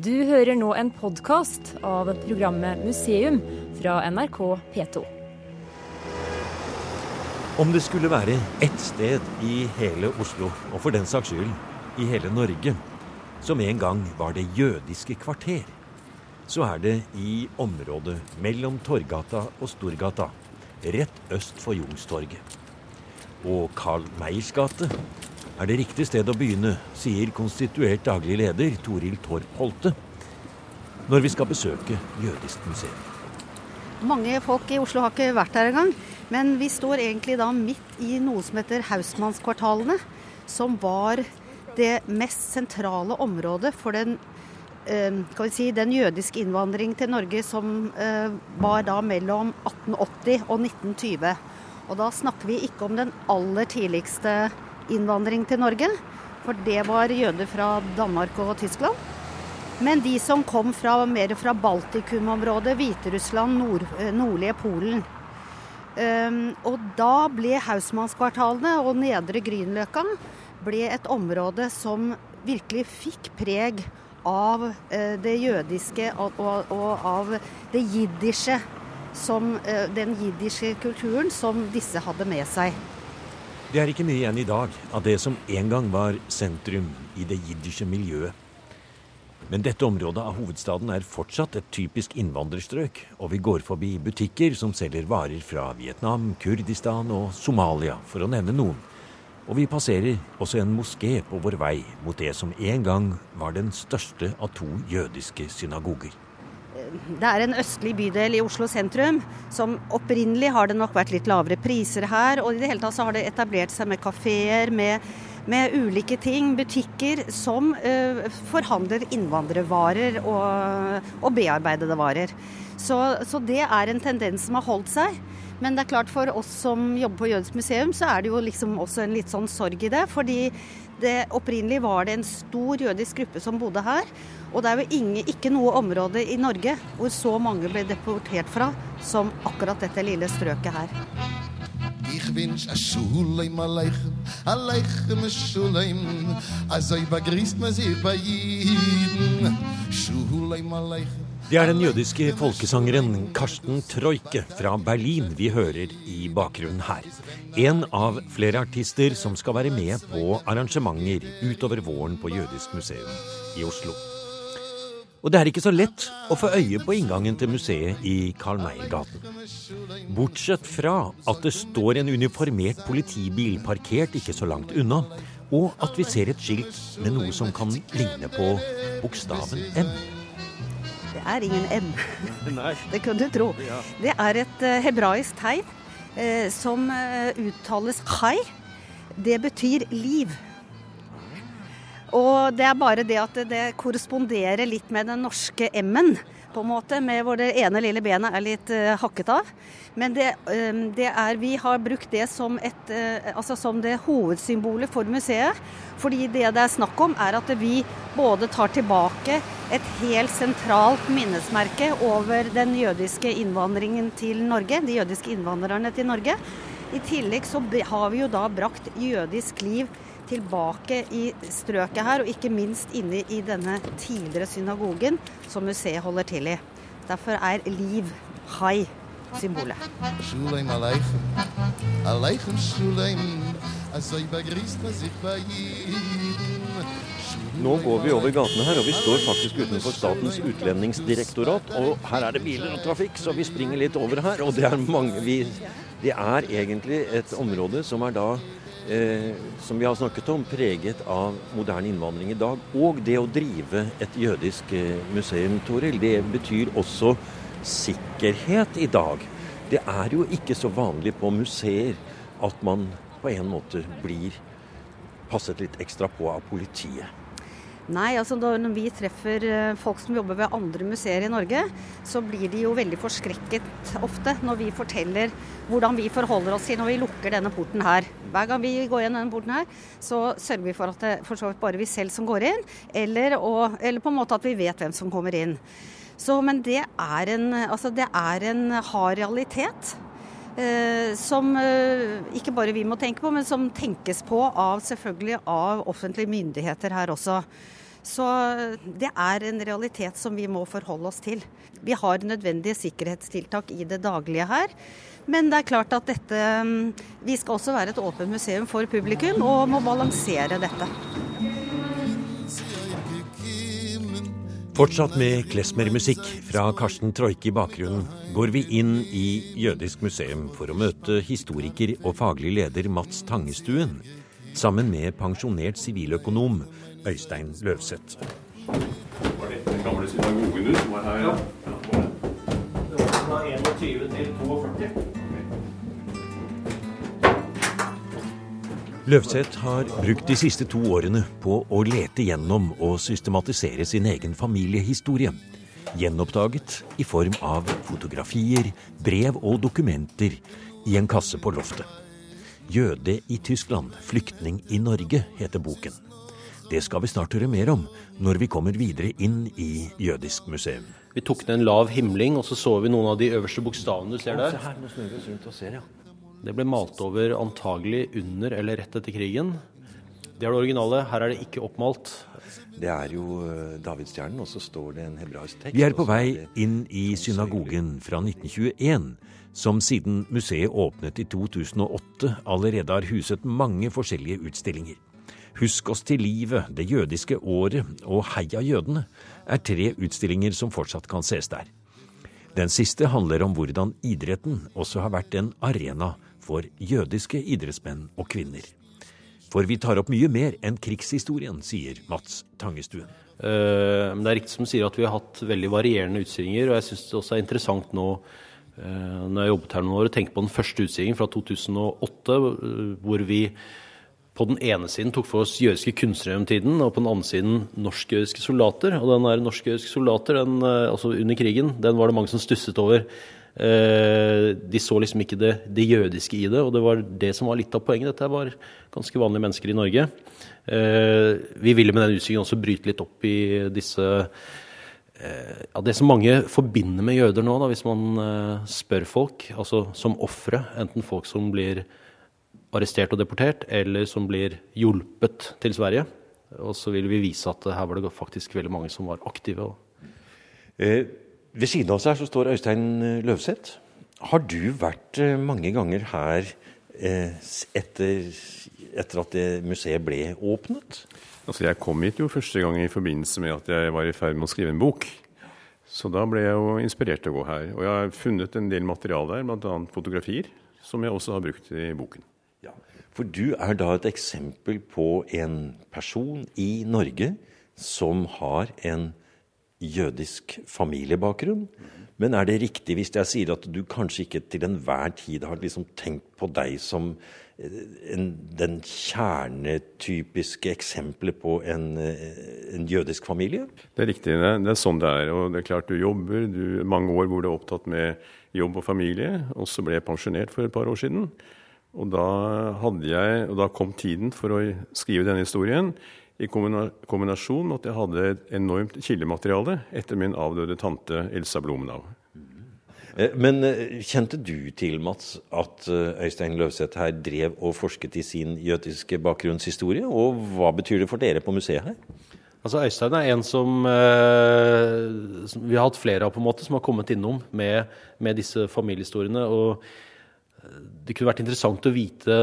Du hører nå en podkast av programmet Museum fra NRK P2. Om det skulle være ett sted i hele Oslo, og for den saks skyld i hele Norge, som en gang var det jødiske kvarter, så er det i området mellom Torgata og Storgata, rett øst for Youngstorget. Og Carl Meyers gate er det riktig sted å begynne, sier konstituert daglig leder Toril Torp Holte, når vi skal besøke Jødisk museum. Mange folk i Oslo har ikke vært der engang. Men vi står egentlig da midt i noe som heter Hausmannskvartalene, som var det mest sentrale området for den, eh, si, den jødiske innvandring til Norge som eh, var da mellom 1880 og 1920. Og da snakker vi ikke om den aller tidligste innvandring til Norge, for det var jøder fra Danmark og Tyskland. Men de som kom fra, mer fra Baltikum-området, Hviterussland, nord, nordlige Polen. Um, og da ble Hausmannskvartalene og Nedre Grünerløkka ble et område som virkelig fikk preg av uh, det jødiske og, og, og av det jiddische som uh, den jiddische kulturen som disse hadde med seg. Det er ikke mye igjen i dag av det som en gang var sentrum i det jiddische miljøet. Men dette området av hovedstaden er fortsatt et typisk innvandrerstrøk, og vi går forbi butikker som selger varer fra Vietnam, Kurdistan og Somalia, for å nevne noen. Og vi passerer også en moské på vår vei mot det som en gang var den største av to jødiske synagoger. Det er en østlig bydel i Oslo sentrum. som Opprinnelig har det nok vært litt lavere priser her. Og i det hele tatt så har det etablert seg med kafeer, med, med, ulike ting, butikker, som uh, forhandler innvandrervarer og, og bearbeidede varer. Så, så, det er en tendens som har holdt seg. Men det er klart for oss som jobber på Jødisk museum, så er det jo liksom også en litt sånn sorg i det. Fordi det, opprinnelig var det en stor jødisk gruppe som bodde her. Og det er jo ingen, ikke noe område i Norge hvor så mange ble deportert fra som akkurat dette lille strøket her. Ich wünsch a Schuleim aleichem, aleichem a Schuleim, azoi begrüßt man sich bei Jiden. Schuleim aleichem. Det er den jødiske folkesangeren Karsten Troike fra Berlin vi hører i bakgrunnen her. En av flere artister som skal være med på arrangementer utover våren på Jødisk museum i Oslo. Og det er ikke så lett å få øye på inngangen til museet i Karl Meyer-gaten. Bortsett fra at det står en uniformert politibil parkert ikke så langt unna, og at vi ser et skilt med noe som kan ligne på bokstaven M. Er ingen M. Det kan du tro. Det er et uh, hebraisk tegn uh, som uh, uttales chai. Det betyr liv. Og det er bare det at det, korresponderer litt med den norske M-en på en måte, med hvor det ene lille benet er litt uh, hakket av. Men det, um, det, er, vi har brukt det som, et, uh, altså som det hovedsymbolet for museet. Fordi det det er snakk om, er at vi både tar tilbake et helt sentralt minnesmerke over den jødiske innvandringen til Norge, de jødiske innvandrerne til Norge. I tillegg så har vi jo da brakt jødisk liv tilbake i strøket her, og ikke minst inne i denne tidligere synagogen som museet holder til i. Derfor er liv hai symbolet. Nå går vi over gatene her, og vi står faktisk utenfor Statens utlendingsdirektorat. Og her er det biler og trafikk, så vi springer litt over her. Og det er mange vi Det er egentlig et område som er da eh, som vi har snakket om, preget av moderne innvandring i dag. Og det å drive et jødisk eh, museum, Toril, det betyr også sikkerhet i dag. Det er jo ikke så vanlig på museer at man på en måte blir passet litt ekstra på av politiet. Nei, altså når vi treffer eh, folk som jobber ved andre museer i Norge, så blir de jo veldig forskrekket ofte når vi forteller hvordan vi forholder oss til når vi lukker denne porten her. Hver gang vi går igjen denne porten her, så sørger vi for at det for så vidt bare vi selv som går inn, eller, og, eller på en måte at vi vet hvem som kommer inn. Så, men det er en, altså det er en hard realitet. Eh, som eh, ikke bare vi må tenke på, men som tenkes på av selvfølgelig av offentlige myndigheter her også. Så det er en realitet som vi må forholde oss til. Vi har nødvendige sikkerhetstiltak i det daglige her. Men det er klart at dette Vi skal også være et åpent museum for publikum, og må balansere dette. Fortsatt med klesmermusikk fra Karsten Troike i bakgrunnen går vi inn i Jødisk museum for å møte historiker og faglig leder Mats Tangestuen, sammen med pensjonert siviløkonom Øystein Løvseth. Var dette den gamle synagogen du som var her? Ja. Det var fra 21 til 42. Løvseth har brukt de siste to årene på å lete gjennom og systematisere sin egen familiehistorie. Gjenoppdaget i form av fotografier, brev og dokumenter i en kasse på loftet. 'Jøde i Tyskland, flyktning i Norge' heter boken. Det skal vi snart høre mer om når vi kommer videre inn i Jødisk museum. Vi tok ned en lav himling, og så så vi noen av de øverste bokstavene du ser der. Se her, nå snur vi oss rundt og ser, ja. Det ble malt over antagelig under eller rett etter krigen. Det er det originale. Her er det ikke oppmalt. Det er jo eh, Davidsstjernen, og så står det en hebraisk tekst. Vi er på vei inn i synagogen fra 1921, som siden museet åpnet i 2008 allerede har huset mange forskjellige utstillinger. Husk oss til livet, Det jødiske året og Heia jødene er tre utstillinger som fortsatt kan ses der. Den siste handler om hvordan idretten også har vært en arena for jødiske idrettsmenn og -kvinner. For vi tar opp mye mer enn krigshistorien, sier Mats Tangestuen. Men det er riktig som du sier at vi har hatt veldig varierende utstillinger. Og jeg syns det også er interessant nå uh, når jeg jobbet her noen år, å tenke på den første utstillingen fra 2008, uh, hvor vi på den ene siden tok for oss jødiske kunstnere om tiden, og på den andre siden norsk-jødiske soldater. Og den der norsk-jødiske soldater, den, altså under krigen, den var det mange som stusset over. Eh, de så liksom ikke det, det, jødiske i det, og det var det som var litt av poenget. Dette var ganske vanlige mennesker i Norge. Eh, vi ville med den utstillingen også bryte litt opp i disse eh, ja, Det som mange forbinder med jøder nå, da, hvis man spør folk, altså som ofre, enten folk som blir arrestert og deportert, eller som blir hjulpet til Sverige. Og så vil vi vise at her var det faktisk veldig mange som var aktive. Eh, ved siden av seg så står Øystein eh, Løvseth. Har du vært eh, mange ganger her eh, etter, etter at museet ble åpnet? Altså Jeg kom hit jo første gang i forbindelse med at jeg var i ferd med å skrive en bok. Så da ble jeg jo inspirert til å gå her. Og jeg har funnet en del materiale der, bl.a. fotografier, som jeg også har brukt i boken. Ja, For du er da et eksempel på en person i Norge som har en jødisk familiebakgrunn. Men er det riktig hvis jeg sier at du kanskje ikke til enhver tid har liksom tenkt på deg som eh, en, den kjernetypiske eksempelet på en, eh, en, jødisk familie? Det er riktig. Det, er sånn det er. Og det er klart du jobber du, mange år hvor du er opptatt med jobb og familie. Og så ble jeg pensjonert for et par år siden. Og da, jeg, og da kom tiden for å skrive denne historien i kombinasjon med at jeg hadde et enormt kildemateriale etter min avdøde tante Elsa Blomenau. Eh, men eh, kjente du til, Mats, at eh, Øystein Løvseth her drev og forsket i sin jødiske bakgrunnshistorie? Og hva betyr det for dere på museet her? Altså Øystein er en som, eh, som, vi har hatt flere av, på en måte, som har kommet innom med, med disse familiehistoriene. og det kunne vært interessant å vite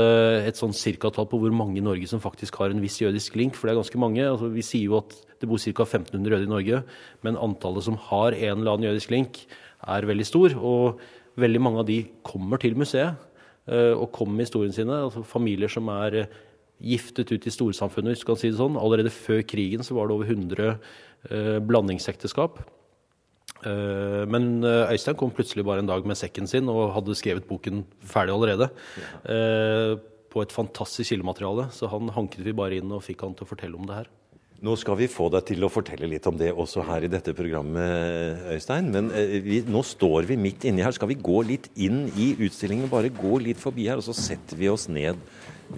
et sånn cirkatall på hvor mange i Norge som faktisk har en viss jødisk link, for det er ganske mange. Altså, vi sier jo at det bor ca. 1500 jøder i Norge, men antallet som har en eller annen jødisk link, er veldig stor. Og veldig mange av de kommer til museet eh, og kommer med historiene sine. Altså, familier som er giftet ut i storsamfunnet, hvis du kan si det sånn. Allerede før krigen så var det over 100 eh, blandingsekteskap. Eh, men eh, Øystein kom plutselig bare en dag med sekken sin og hadde skrevet boken ferdig allerede. Ja. På et fantastisk kildemateriale. Så han hanket vi bare inn og fikk han til å fortelle om det her. Nå skal vi få deg til å fortelle litt om det også her i dette programmet, Øystein. Men vi, nå står vi midt inni her. Skal vi gå litt inn i utstillingen? Bare gå litt forbi her, og så setter vi oss ned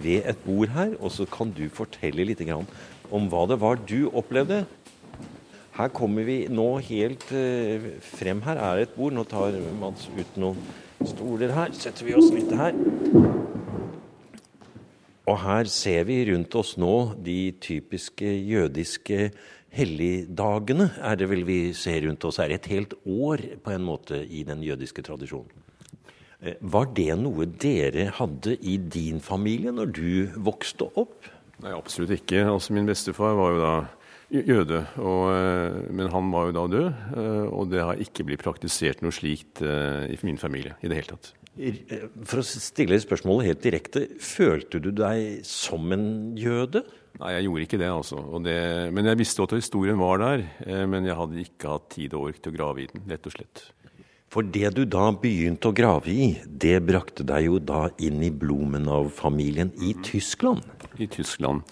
ved et bord her. Og så kan du fortelle litt om hva det var du opplevde her kommer vi nå helt uh, frem. Her er et bord. Nå tar Mads ut noen stoler her. Setter vi oss litt her. Og her ser vi rundt oss nå de typiske jødiske helligdagene er det vel vi ser rundt oss her. Et helt år på en måte i den jødiske tradisjonen. Eh, var det noe dere hadde i din familie når du vokste opp? Nei, absolutt ikke. Altså, min bestefar var jo da jøde, og, eh, men han var jo da død. Eh, og det har ikke blitt praktisert noe slikt i min familie i det hele tatt. For å stille spørsmålet helt direkte, følte du deg som en jøde? Nei, jeg gjorde ikke det, altså. Det, men jeg visste at historien var der. Eh, men jeg hadde ikke hatt tid og ork til å grave i den, rett og slett. For det du da begynte å grave i, det brakte deg jo da inn i Blumenau-familien i Tyskland? I Tyskland.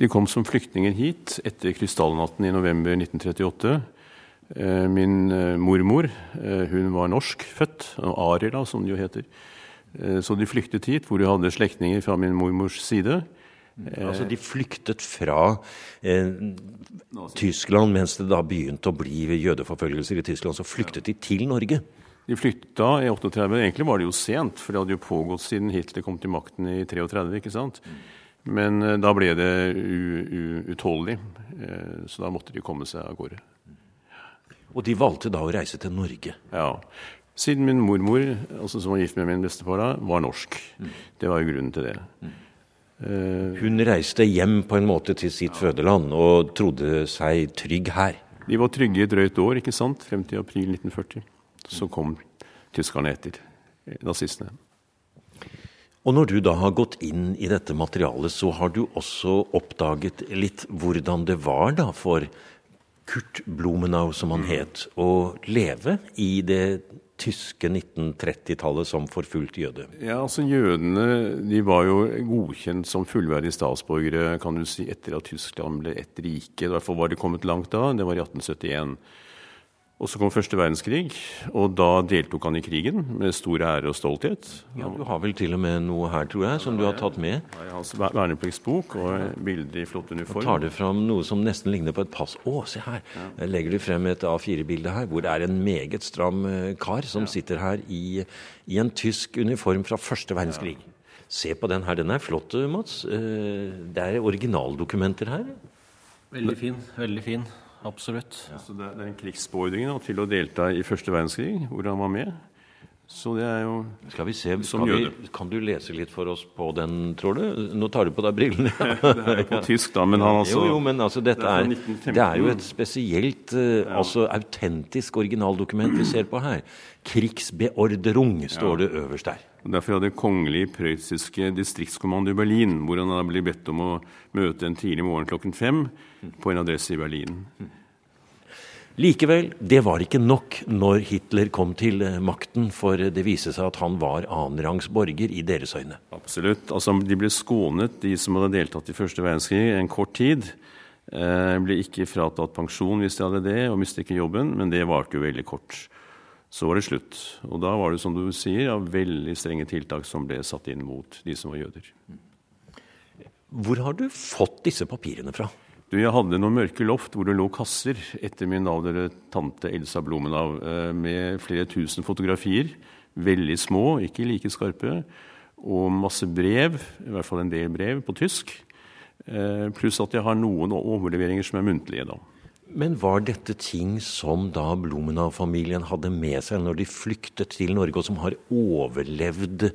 De kom som flyktninger hit etter krystallnatten i november 1938. Eh, min eh, mormor hun var norsk født, arier da, som det jo heter. Så de flyktet hit, hvor de hadde slektninger fra min mormors side. Eh, altså De flyktet fra eh, Tyskland mens det da begynte å bli jødeforfølgelser i Tyskland. Så flyktet de til Norge. De flytta i 38. Egentlig var det jo sent, for det hadde jo pågått siden Hitler kom til makten i 33. ikke sant? Men eh, da ble det utholdelig, eh, så da måtte de komme seg av gårde. Og de valgte da å reise til Norge? Ja. Siden min mormor, altså som var gift med min bestefar da, var norsk. Det var jo grunnen til det. Eh, Hun reiste hjem på en måte til sitt fødeland og trodde seg trygg her. De var trygge i et drøyt år, ikke sant? frem til april 1940. Så kom tyskerne etter, eh, nazistene. Og når du da har gått inn i dette materialet, så har du også oppdaget litt hvordan det var da for Kurt Blumenau, som han het, å leve i det tyske 1930-tallet som forfulgt jøde? Ja, altså Jødene de var jo godkjent som fullverdige statsborgere kan du si, etter at Tyskland ble et rike. Derfor var de kommet langt da. Det var i 1871. Og så kom første verdenskrig, og da deltok han i krigen med stor ære og stolthet. Ja, Du har vel til og med noe her, tror jeg, som du har tatt med? Ja, hans vernepliktsbok og bilder i flott uniform. Og tar du fram noe som nesten ligner på et pass. Å, se her! Jeg legger du frem et A4-bilde her, hvor det er en meget stram eh, kar som sitter her i, i en tysk uniform fra første verdenskrig. Se på den her, den er flott, Mats. Eh, det er originaldokumenter her. Veldig fin. Veldig fin. Absolutt. Ja. Så det, er en krigsbeordring til å delta i første verdenskrig, hvor han var med. Så det er jo Skal vi se, kan, vi, kan, du lese litt for oss på den, tror du? Nå tar du på deg brillene. det er jo på tysk, da, men han altså Jo, jo, men altså, dette det er, det er jo et spesielt, uh, ja. altså autentisk originaldokument vi ser på her. 'Krigsbeordrung' står ja. det øverst der. Derfor hadde Kongelig prøyssiske distriktskommando i Berlin, hvor han hadde blitt bedt om å møte en tidlig morgen klokken fem på en adresse i Berlin. Likevel, det var ikke nok når Hitler kom til eh, makten, for det viste seg at han var annenrangs borger i deres øyne. Absolutt. Altså, de ble skånet, de som hadde deltatt i første verdenskrig, en kort tid. Eh, ble ikke fratatt pensjon hvis de hadde det, og mistet ikke jobben, men det varte jo veldig kort. Så var det slutt. Og da var det, som du sier, ja, veldig strenge tiltak som ble satt inn mot de som var jøder. Hvor har du fått disse papirene fra? Du, jeg hadde noen mørke loft hvor det lå kasser etter min avdøde tante Elsa Blumenau eh, med flere tusen fotografier. Veldig små, ikke like skarpe. Og masse brev, i hvert fall en del brev, på tysk. Eh, pluss at jeg har noen overleveringer som er muntlige. da. Men var dette ting som da Blumenau-familien hadde med seg når de flyktet til Norge, og som har overlevd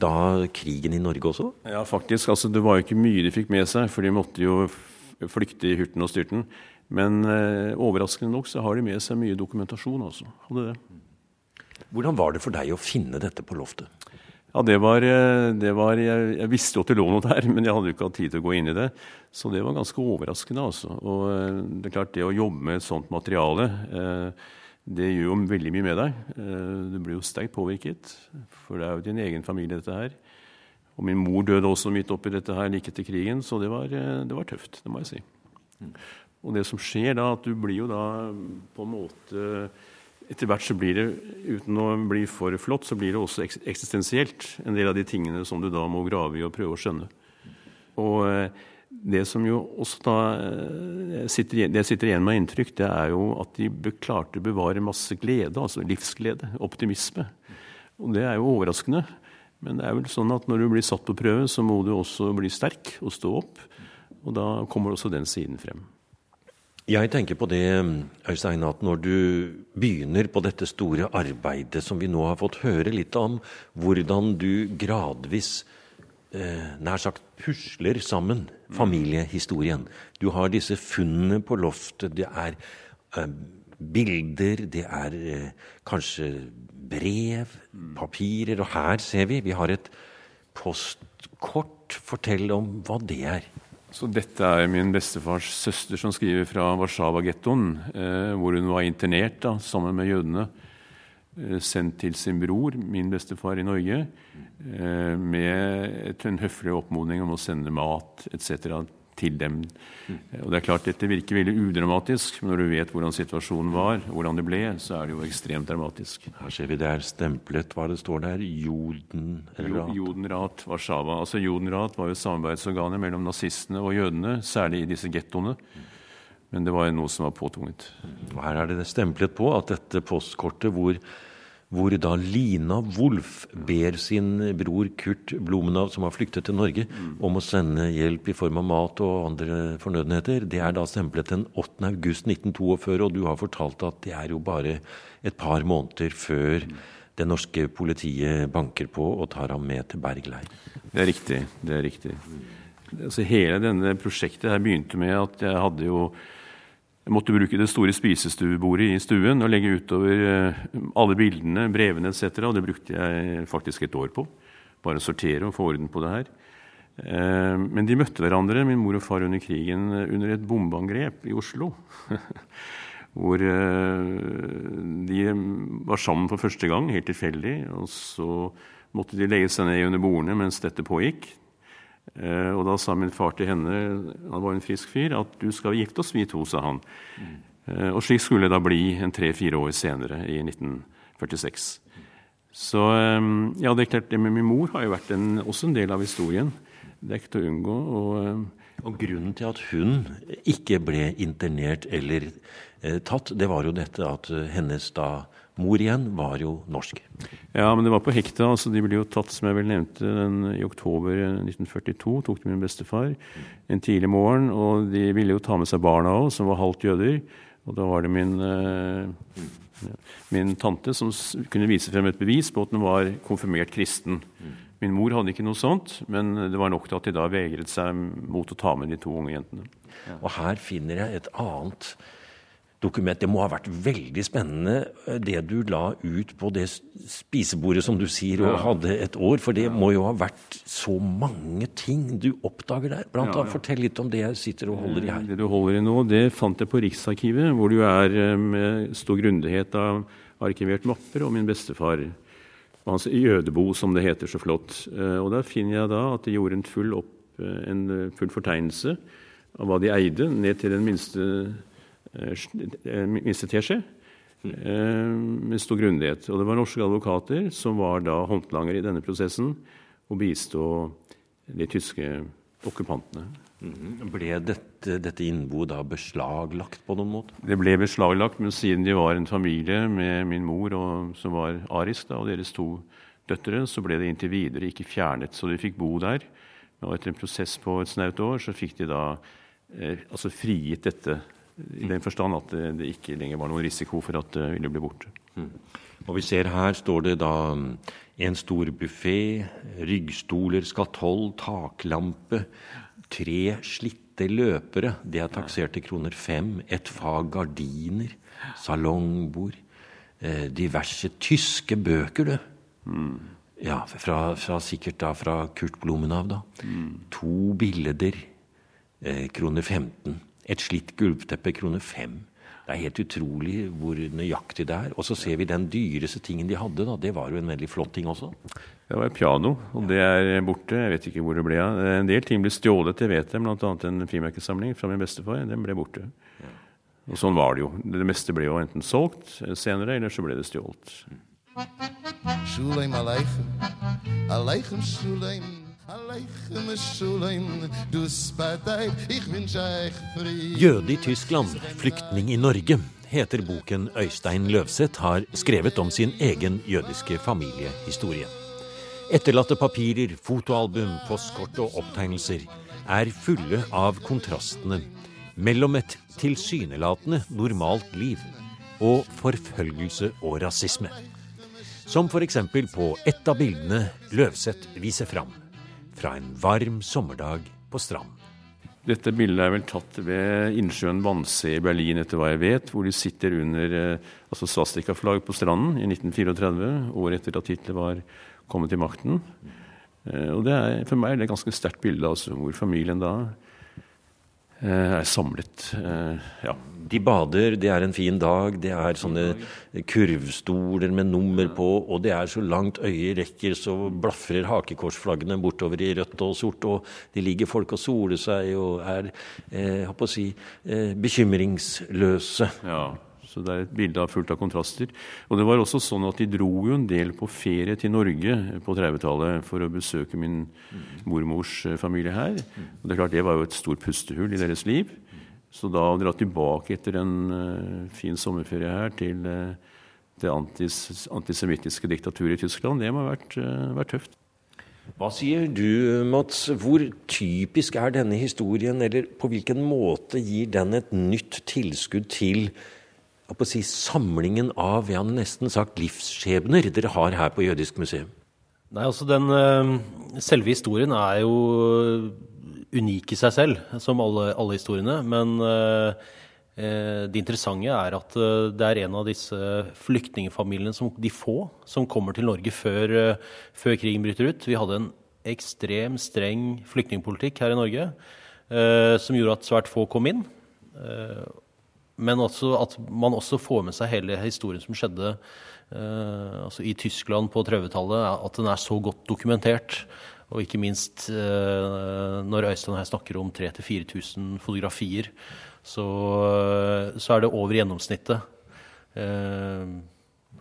da krigen i Norge også? Ja, faktisk. Altså, det var jo ikke mye de fikk med seg, for de måtte jo flykte i hurten og styrten. Men eh, overraskende nok så har de med seg mye dokumentasjon også. Hadde det. Hvordan var det for deg å finne dette på loftet? Ja, det var, eh, det var jeg, jeg, visste jo at det lå noe der, men jeg hadde jo ikke hatt tid til å gå inn i det. Så det var ganske overraskende. altså. Og eh, det er klart, det å jobbe med et sånt materiale, eh, det gjør jo veldig mye med deg. Du blir jo sterkt påvirket, for det er jo din egen familie, dette her. Og min mor døde også midt oppi dette her like etter krigen, så det var, det var, tøft, det må jeg si. Og det som skjer da, at du blir jo da på en måte Etter hvert så blir det, uten å bli for flott, så blir det også eksistensielt. En del av de tingene som du da må grave i og prøve å skjønne. Og eh, det som jo også da eh, sitter, det sitter igjen med inntrykk, det er jo at de klarte å bevare masse glede, altså livsglede, optimisme. Og det er jo overraskende. Men det er vel sånn at når du blir satt på prøve, så må du også bli sterk og stå opp. Og da kommer også den siden frem. Jeg tenker på det, Øystein, at når du begynner på dette store arbeidet som vi nå har fått høre litt om, hvordan du gradvis eh, nær sagt pusler sammen familiehistorien. Du har disse funnene på loftet. Det er eh, bilder, det er eh, kanskje brev, papirer. Og her ser vi vi har et postkort. Fortell om hva det er. Så dette er min bestefars søster som skriver fra Warszawa-gettoen, eh, hvor hun var internert da, sammen med jødene. Eh, sendt til sin bror, min bestefar i Norge, eh, med et, en høflig oppmodning om å sende mat etc til dem. Og det er klart Dette virker veldig udramatisk, men når du vet hvordan situasjonen var, hvordan det ble, så er det jo ekstremt dramatisk. Her ser vi det er stemplet hva det står der. Jodenrat. Jodenrat Warszawa. Altså Jodenrat var jo samarbeidsorganet mellom nazistene og jødene, særlig i disse gettoene. Men det var jo noe som var påtvunget. Her er det stemplet på at dette postkortet hvor hvor da Lina Wolff ber sin bror Kurt Blumenau, som har flyktet til Norge, om å sende hjelp i form av mat og andre fornødenheter. Det er da stemplet den 8. august 1942, og du har fortalt at det er jo bare et par måneder før det norske politiet banker på og tar ham med til Bergleir. Det er riktig. det er riktig. Altså, hele denne prosjektet her begynte med at jeg hadde jo jeg måtte bruke det store spisestuebordet i stuen og legge utover eh, alle bildene, brevene etc. Og det brukte jeg faktisk et år på. Bare sortere og få orden på det her. Eh, men de møtte hverandre, min mor og far, under krigen under et bombeangrep i Oslo. Hvor eh, de var sammen for første gang, helt tilfeldig. Og så måtte de legge seg ned under bordene mens dette pågikk. Eh, og da sa min far til henne, han var en frisk fyr, at du skal gifte oss, vi to, sa han. Mm. Og slik skulle det da bli en tre-fire år senere, i 1946. Så eh, ja, det er klart, det med min mor har jo vært en, også en del av historien. Det er ikke til å unngå. Og, og grunnen til at hun ikke ble internert eller eh, tatt, det var jo dette at hennes da Mor igjen var jo norsk. Ja, men det var på hekta. altså De ble jo tatt, som jeg vel nevnte, den, i oktober 1942. Tok de min bestefar en tidlig morgen. Og de ville jo ta med seg barna òg, som var halvt jøder. Og da var det min, eh, min tante som kunne vise frem et bevis på at hun var konfirmert kristen. Min mor hadde ikke noe sånt, men det var nok til at de da vegret seg mot å ta med de to unge jentene. Og her finner jeg et annet dokument. Det må ha vært veldig spennende eh, det du la ut på det spisebordet som du sier, og hadde et år. For det må jo ha vært så mange ting du oppdager der. Blant annet, Fortell litt om det jeg sitter og holder i her. Det du holder i nå, det fant jeg på Riksarkivet, hvor du er eh, med stor grundighet av arkivert mapper og min bestefar. Hans jødebo, som det heter så flott. Eh, og der finner jeg da at de gjorde en full, opp, en full fortegnelse av hva de eide, ned til den minste Eh, eh, minste teskje eh, med stor grundighet. Og det var norske advokater som var da håndlanger i denne prosessen og bistå de tyske okkupantene. Mm. Ble dette, dette innboet da beslaglagt på noen måte? Det ble beslaglagt, men siden de var en familie med min mor, og, som var arisk, da, og deres to døtre, så ble det inntil videre ikke fjernet. Så de fikk bo der. Og etter en prosess på et snaut år så fikk de da eh, altså frigitt dette i den forstand at det, ikke lenger var noen risiko for at det ville bli borte. Mm. Og vi ser her står det da en stor buffé, ryggstoler, skatoll, taklampe, tre slitte løpere. Det er taksert til kroner fem. Et fag gardiner, salongbord. Eh, diverse tyske bøker, du. Mm. Ja, fra, fra, sikkert da fra Kurt Blumenau, da. Mm. To bilder, eh, kroner 15. Et slitt gulvteppe kroner fem. Det er helt utrolig hvor nøyaktig det er. Og så ser vi den dyreste tingen de hadde. da, Det var jo en veldig flott ting også. Det var et piano, og det er borte. Jeg vet ikke hvor det ble av. En del ting ble stjålet, jeg vet det. Bl.a. en frimerkesamling fra min bestefar. Den ble borte. Og sånn var det jo. Det meste ble jo enten solgt senere, eller så ble det stjålet. Shuleim aleichem, aleichem shuleim. Jøde i Tyskland, flyktning i Norge, heter boken Øystein Løvseth har skrevet om sin egen jødiske familiehistorie. Etterlatte papirer, fotoalbum, postkort og opptegnelser er fulle av kontrastene mellom et tilsynelatende normalt liv og forfølgelse og rasisme. Som f.eks. på ett av bildene Løvseth viser fram, fra en varm sommerdag på stranden. Dette bildet er vel tatt ved innsjøen Wannsee i Berlin, etter hva jeg vet, hvor de sitter under eh, altså svastikaflagg på stranden i 1934, året etter at Hitler var kommet til makten. Eh, og er, For meg er det et ganske sterkt bilde, altså, hvor familien da er samlet. ja. De bader, det er en fin dag, det er sånne kurvstoler med nummer på, og det er så langt øyet rekker, så blafrer hakekorsflaggene bortover i rødt og sort, og det ligger folk og soler seg og er eh, å si, eh, bekymringsløse. Ja. Så det er et bilde fullt av kontraster. Og det var også sånn at de dro jo en del på ferie til Norge på 30-tallet for å besøke min mormors familie her. Og det er klart det var jo et stort pustehull i deres liv. Så da å dra tilbake etter en uh, fin sommerferie her til uh, det antis, antisemittiske diktaturet i Tyskland, det må ha vært, vært, tøft. Hva sier du, Mats? Hvor typisk er denne historien, eller på hvilken måte gir den et nytt tilskudd til si, samlingen av jeg hadde nesten sagt livsskjebner dere har her på Jødisk museum? Nei, altså den Selve historien er jo unik i seg selv, som alle, alle historiene. Men eh, eh, det interessante er at eh, det er en av disse flyktningfamiliene, som, de få, som kommer til Norge før, før, krigen bryter ut. Vi hadde en ekstrem streng flyktningpolitikk her i Norge som gjorde at svært få kom inn. Men også at man også får med seg hele historien som skjedde altså i Tyskland på 30-tallet, at den er så godt dokumentert. Og ikke minst eh, når Øystein her snakker om 3000-4000 fotografier, så, så, er det over gjennomsnittet eh,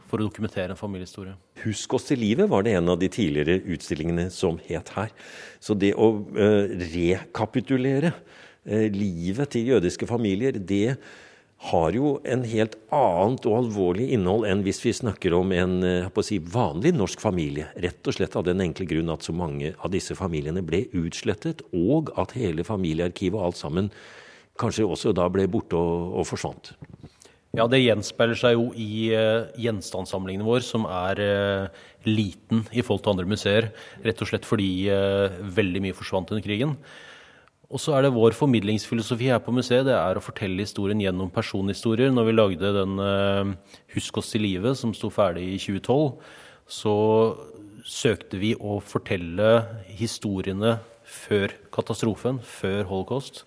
for å dokumentere en familiehistorie. Husk oss til livet var det en av de tidligere utstillingene som het her. Så det å eh, rekapitulere livet til jødiske familier, det har jo en helt annet og alvorlig innhold enn hvis vi snakker om en eh, si, vanlig norsk familie. Rett og slett av den enkle grunn at så mange av disse familiene ble utslettet, og at hele familiearkivet og alt sammen kanskje også da ble borte og, og forsvant. Ja, det gjenspeiler seg jo i uh, gjenstandssamlingen vår, som er uh, liten i forhold til andre museer. Rett og slett fordi uh, veldig mye forsvant under krigen. Og så er det vår formidlingsfilosofi her på museet det er å fortelle historien gjennom personhistorier. Når vi lagde den uh, 'Husk oss til livet', som sto ferdig i 2012, så søkte vi å fortelle historiene før katastrofen, før holocaust.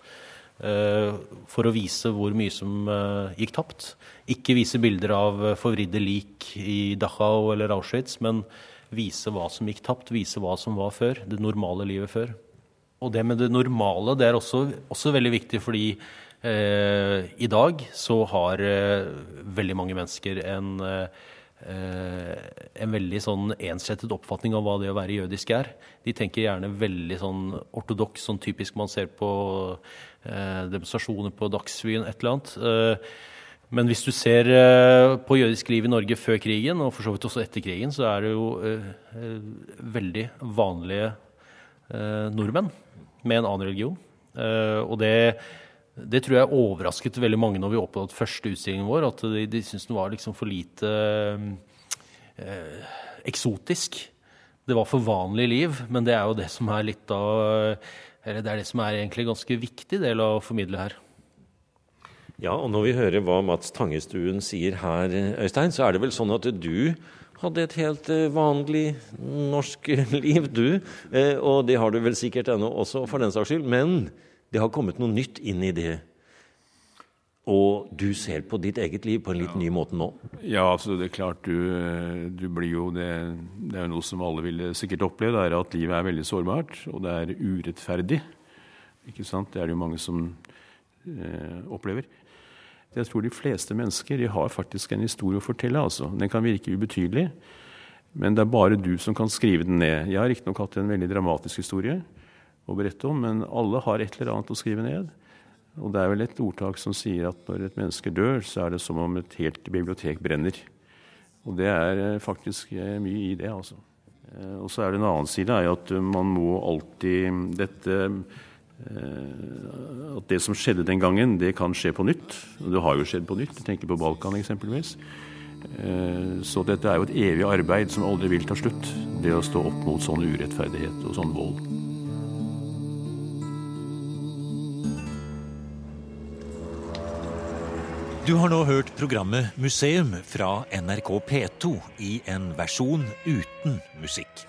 Uh, for å vise hvor mye som uh, gikk tapt. Ikke vise bilder av forvridde lik i Dachau eller Auschwitz, men vise hva som gikk tapt, vise hva som var før. Det normale livet før. Og det med det normale det er også, også veldig viktig, fordi eh, i dag så har eh, veldig mange mennesker en, eh, en veldig sånn ensrettet oppfatning av hva det å være jødisk er. De tenker gjerne veldig sånn ortodoks, sånn typisk man ser på eh, demonstrasjoner på Dagsrevyen, et eller annet. Eh, men hvis du ser eh, på jødisk liv i Norge før krigen, og for så vidt også etter krigen, så er det jo veldig vanlige nordmenn med en annen religion. Uh, og det, det, tror jeg overrasket veldig mange når vi oppdaget første utstillingen vår, at de, de syntes den var liksom for lite uh, eksotisk. Det var for vanlig liv, men det er jo det som er litt av eller Det er det som er egentlig ganske viktig del av å formidle her. Ja, og når vi hører hva Mats Tangestuen sier her, Øystein, så er det vel sånn at du hadde et helt eh, vanlig norsk liv, du. Eh, og det har du vel sikkert ennå også, for den saks skyld. Men det har kommet noe nytt inn i det. Og du ser på ditt eget liv på en litt ja. ny måte nå? Ja, altså det er klart du, eh, du blir jo det, det er noe som alle vil sikkert oppleve, det er at livet er veldig sårbart, og det er urettferdig. Ikke sant? Det er det jo mange som eh, opplever. Jeg tror de fleste mennesker de har faktisk en historie å fortelle. altså. Den kan virke ubetydelig, men det er bare du som kan skrive den ned. Jeg har riktignok hatt en veldig dramatisk historie å berette om, men alle har et eller annet å skrive ned. Og det er vel et ordtak som sier at når et menneske dør, så er det som om et helt bibliotek brenner. Og det er eh, faktisk eh, mye i det, altså. Eh, og så er det en annen side, er at man må alltid Dette Eh, at det som skjedde den gangen, det kan skje på nytt. Det har jo skjedd på nytt. Jeg tenker på Balkan eksempelvis. Eh, så dette er jo et evig arbeid som aldri vil ta slutt. Det å stå opp mot sånn urettferdighet og sånn vold. Du har nå hørt programmet Museum fra NRK P2 i en versjon uten musikk.